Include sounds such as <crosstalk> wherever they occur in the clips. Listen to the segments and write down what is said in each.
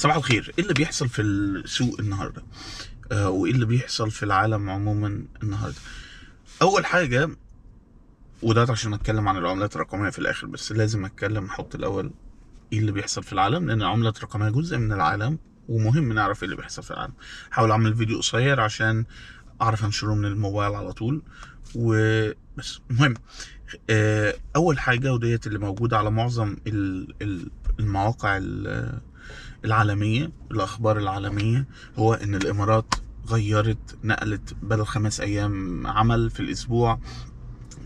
صباح الخير. إيه اللي بيحصل في السوق النهارده؟ آه وإيه اللي بيحصل في العالم عموما النهارده؟ أول حاجة وده عشان أتكلم عن العملات الرقمية في الآخر بس لازم أتكلم أحط الأول إيه اللي بيحصل في العالم لأن العملات الرقمية جزء من العالم ومهم نعرف إيه اللي بيحصل في العالم. حاول أعمل فيديو قصير عشان أعرف أنشره من الموبايل على طول وبس المهم آه، أول حاجة وديت اللي موجودة على معظم ال- ال- المواقع ال- العالمية الأخبار العالمية هو إن الإمارات غيرت نقلت بدل خمس أيام عمل في الأسبوع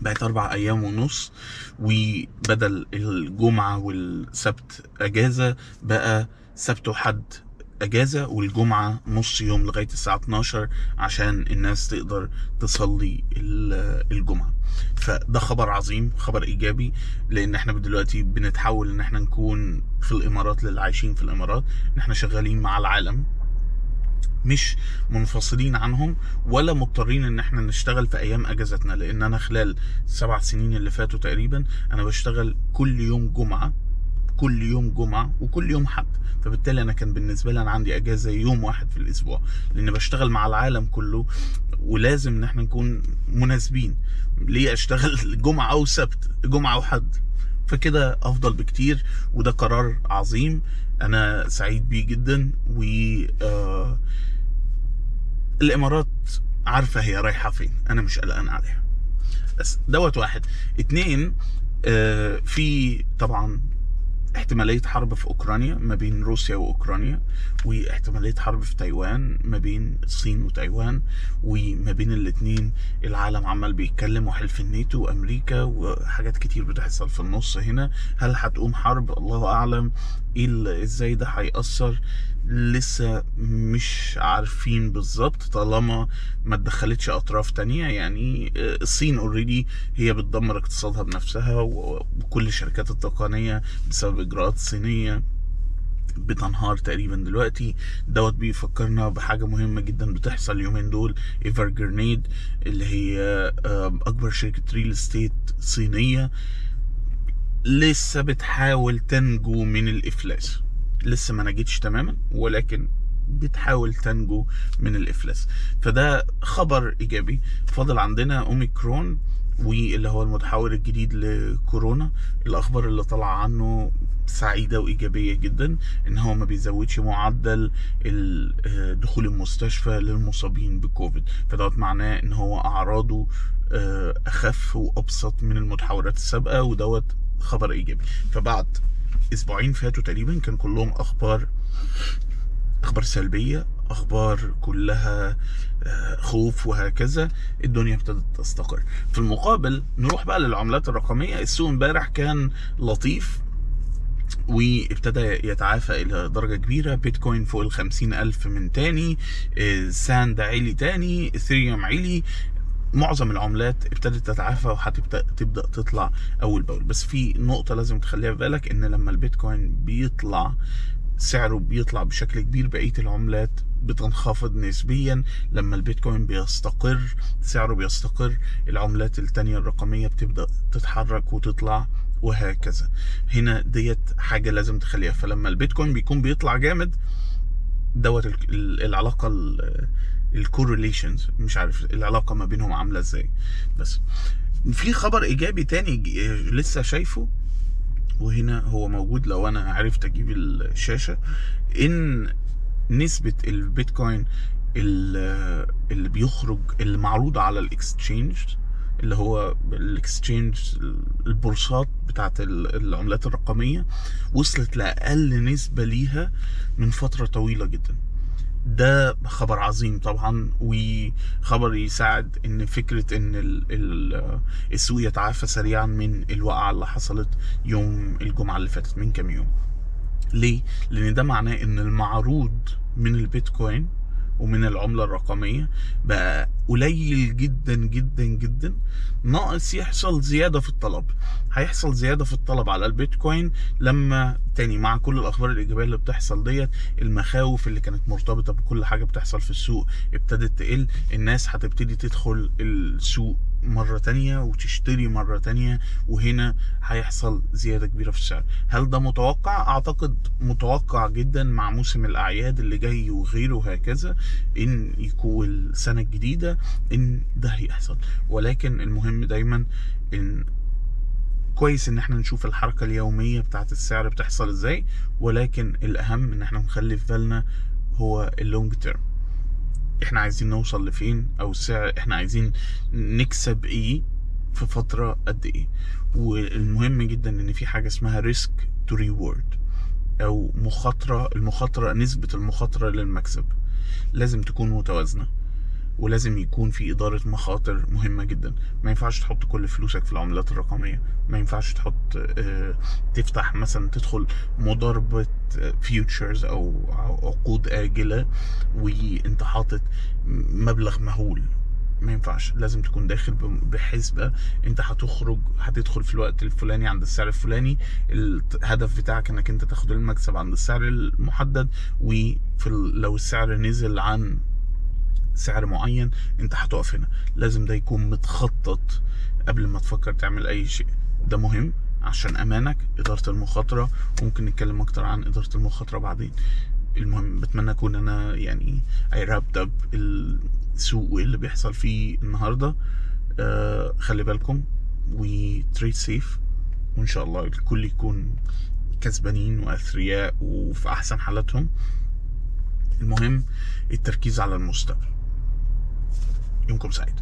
بقت أربع أيام ونص وبدل الجمعة والسبت أجازة بقى سبت وحد اجازه والجمعة نص يوم لغاية الساعة 12 عشان الناس تقدر تصلي ال- الجمعة. فده خبر عظيم خبر إيجابي لأن إحنا دلوقتي بنتحول إن إحنا نكون في الإمارات للي عايشين في الإمارات. إن إحنا شغالين مع العالم. مش منفصلين عنهم ولا مضطرين إن إحنا نشتغل في أيام أجازتنا. لأن أنا خلال السبع سنين اللي فاتوا تقريبا أنا بشتغل كل يوم جمعة. كل يوم جمعة وكل يوم حد. فبالتالي أنا كان بالنسبة لي أنا عندي أجازة يوم واحد في الأسبوع لأن بشتغل مع العالم كله ولازم إن إحنا نكون مناسبين. ليه أشتغل <laughs> جمعة أو سبت جمعة وحد؟ فكده أفضل بكتير وده قرار عظيم. أنا سعيد بيه جدا و آه الإمارات عارفة هي رايحة فين أنا مش قلقان عليها. بس دوت واحد. اتنين آه في طبعا احتمالية حرب في أوكرانيا ما بين روسيا وأوكرانيا واحتمالية حرب في تايوان ما بين الصين وتايوان وما بين الاتنين العالم عمال بيتكلم وحلف الناتو وأمريكا وحاجات كتير بتحصل في النص هنا. هل هتقوم حرب؟ الله أعلم. إيه إزاي ده هيأثر؟ لسه مش عارفين بالظبط طالما ما اتدخلتش أطراف تانية. يعني آه، الصين اوريدي هي بتدمر اقتصادها بنفسها وكل الشركات التقنية بسبب إجراءات صينية بتنهار تقريبا دلوقتي. دوت بيفكرنا بحاجة مهمة جدا بتحصل اليومين دول. Evergrande اللي هي أكبر شركة real estate صينية لسه بتحاول تنجو من الإفلاس. لسه ما نجتش تماما ولكن بتحاول تنجو من الإفلاس. فده خبر إيجابي فاضل عندنا أوميكرون واللي هو المتحور الجديد لكورونا. الأخبار اللي طالعة عنه سعيدة وإيجابية جدا إن هو ما بيزودش معدل دخول المستشفى للمصابين بكوفيد. فدوت معناه إن هو أعراضه آه، أخف وأبسط من المتحورات السابقة ودوت خبر إيجابي. فبعد أسبوعين فاتوا تقريبا كان كلهم أخبار أخبار سلبية أخبار كلها آه، خوف وهكذا الدنيا ابتدت تستقر. في المقابل نروح بقى للعملات الرقمية. السوق امبارح كان لطيف وابتدى يتعافى إلى درجة كبيرة. بيتكوين فوق الخمسين ألف من تاني ساند عالي تاني إثيريوم عالي. معظم العملات ابتدت تتعافى وهتبدأ تبدأ تطلع أول بأول. بس في نقطة لازم تخليها في بالك إن لما البيتكوين بيطلع سعره بيطلع بشكل كبير بقية العملات بتنخفض نسبيا. لما البيتكوين بيستقر سعره بيستقر العملات التانية الرقمية بتبدأ تتحرك وتطلع وهكذا. هنا ديت حاجة لازم تخليها. فلما البيتكوين بيكون بيطلع جامد دوت ال- ال- العلاقة ال correlations مش عارف العلاقة ما بينهم عاملة إزاي. بس في خبر إيجابي تاني لسه شايفه. وهنا هو موجود لو أنا عرفت أجيب الشاشة. إن نسبة البيتكوين ال- اللي بيخرج اللي معروضة على ال exchange اللي هو ال exchange البورصات بتاعت ال- العملات الرقمية وصلت لأقل نسبة ليها من فترة طويلة جدا. ده خبر عظيم طبعا وخبر يساعد إن فكرة إن ال- ال- السوق يتعافى سريعا من الوقعة اللي حصلت يوم الجمعة اللي فاتت من كام يوم. ليه؟ لأن ده معناه إن المعروض من البيتكوين ومن العملة الرقمية. بقى قليل جدا جدا جدا. ناقص يحصل زيادة في الطلب. هيحصل زيادة في الطلب على البيتكوين لما تاني مع كل الأخبار الإيجابية اللي بتحصل ديت المخاوف اللي كانت مرتبطة بكل حاجة بتحصل في السوق ابتدت تقل. الناس هتبتدي تدخل السوق مرة تانية وتشتري مرة تانية وهنا هيحصل زيادة كبيرة في السعر. هل ده متوقع؟ أعتقد متوقع جدا مع موسم الأعياد اللي جاي وغيره وهكذا إن يكون السنة الجديدة إن ده هيحصل. ولكن المهم دايما إن كويس إن إحنا نشوف الحركة اليومية بتاعت السعر بتحصل إزاي ولكن الأهم إن إحنا نخلي في بالنا هو ال long term إحنا عايزين نوصل لفين؟ أو السعر إحنا عايزين نكسب إيه في فترة قد إيه؟ والمهم جدا إن في حاجة اسمها risk to reward أو مخاطرة المخاطرة نسبة المخاطرة للمكسب. لازم تكون متوازنة. ولازم يكون في إدارة مخاطر مهمة جدا. ما ينفعش تحط كل فلوسك في العملات الرقمية. ما ينفعش تحط آه، تفتح مثلا تدخل مضاربة فيوتشرز أو أو عقود آجلة وأنت حاطط مبلغ مهول. ما ينفعش. لازم تكون داخل بحسبة. أنت هتخرج هتدخل في الوقت الفلاني عند السعر الفلاني. الهدف بتاعك إنك أنت تاخد المكسب عند السعر المحدد. وفي ال- لو السعر نزل عن سعر معين انت هتقف هنا. لازم ده يكون متخطط قبل ما تفكر تعمل أي شيء. ده مهم عشان أمانك إدارة المخاطرة وممكن نتكلم أكتر عن إدارة المخاطرة بعدين. المهم بتمنى أكون أنا يعني اي رابد اب السوق اللي بيحصل فيه النهارده. آه خلي بالكم وتريد سيف وإن شاء الله الكل يكون كسبانين وأثرياء وفي أحسن حالاتهم. المهم التركيز على المستقبل. يومكم سعيد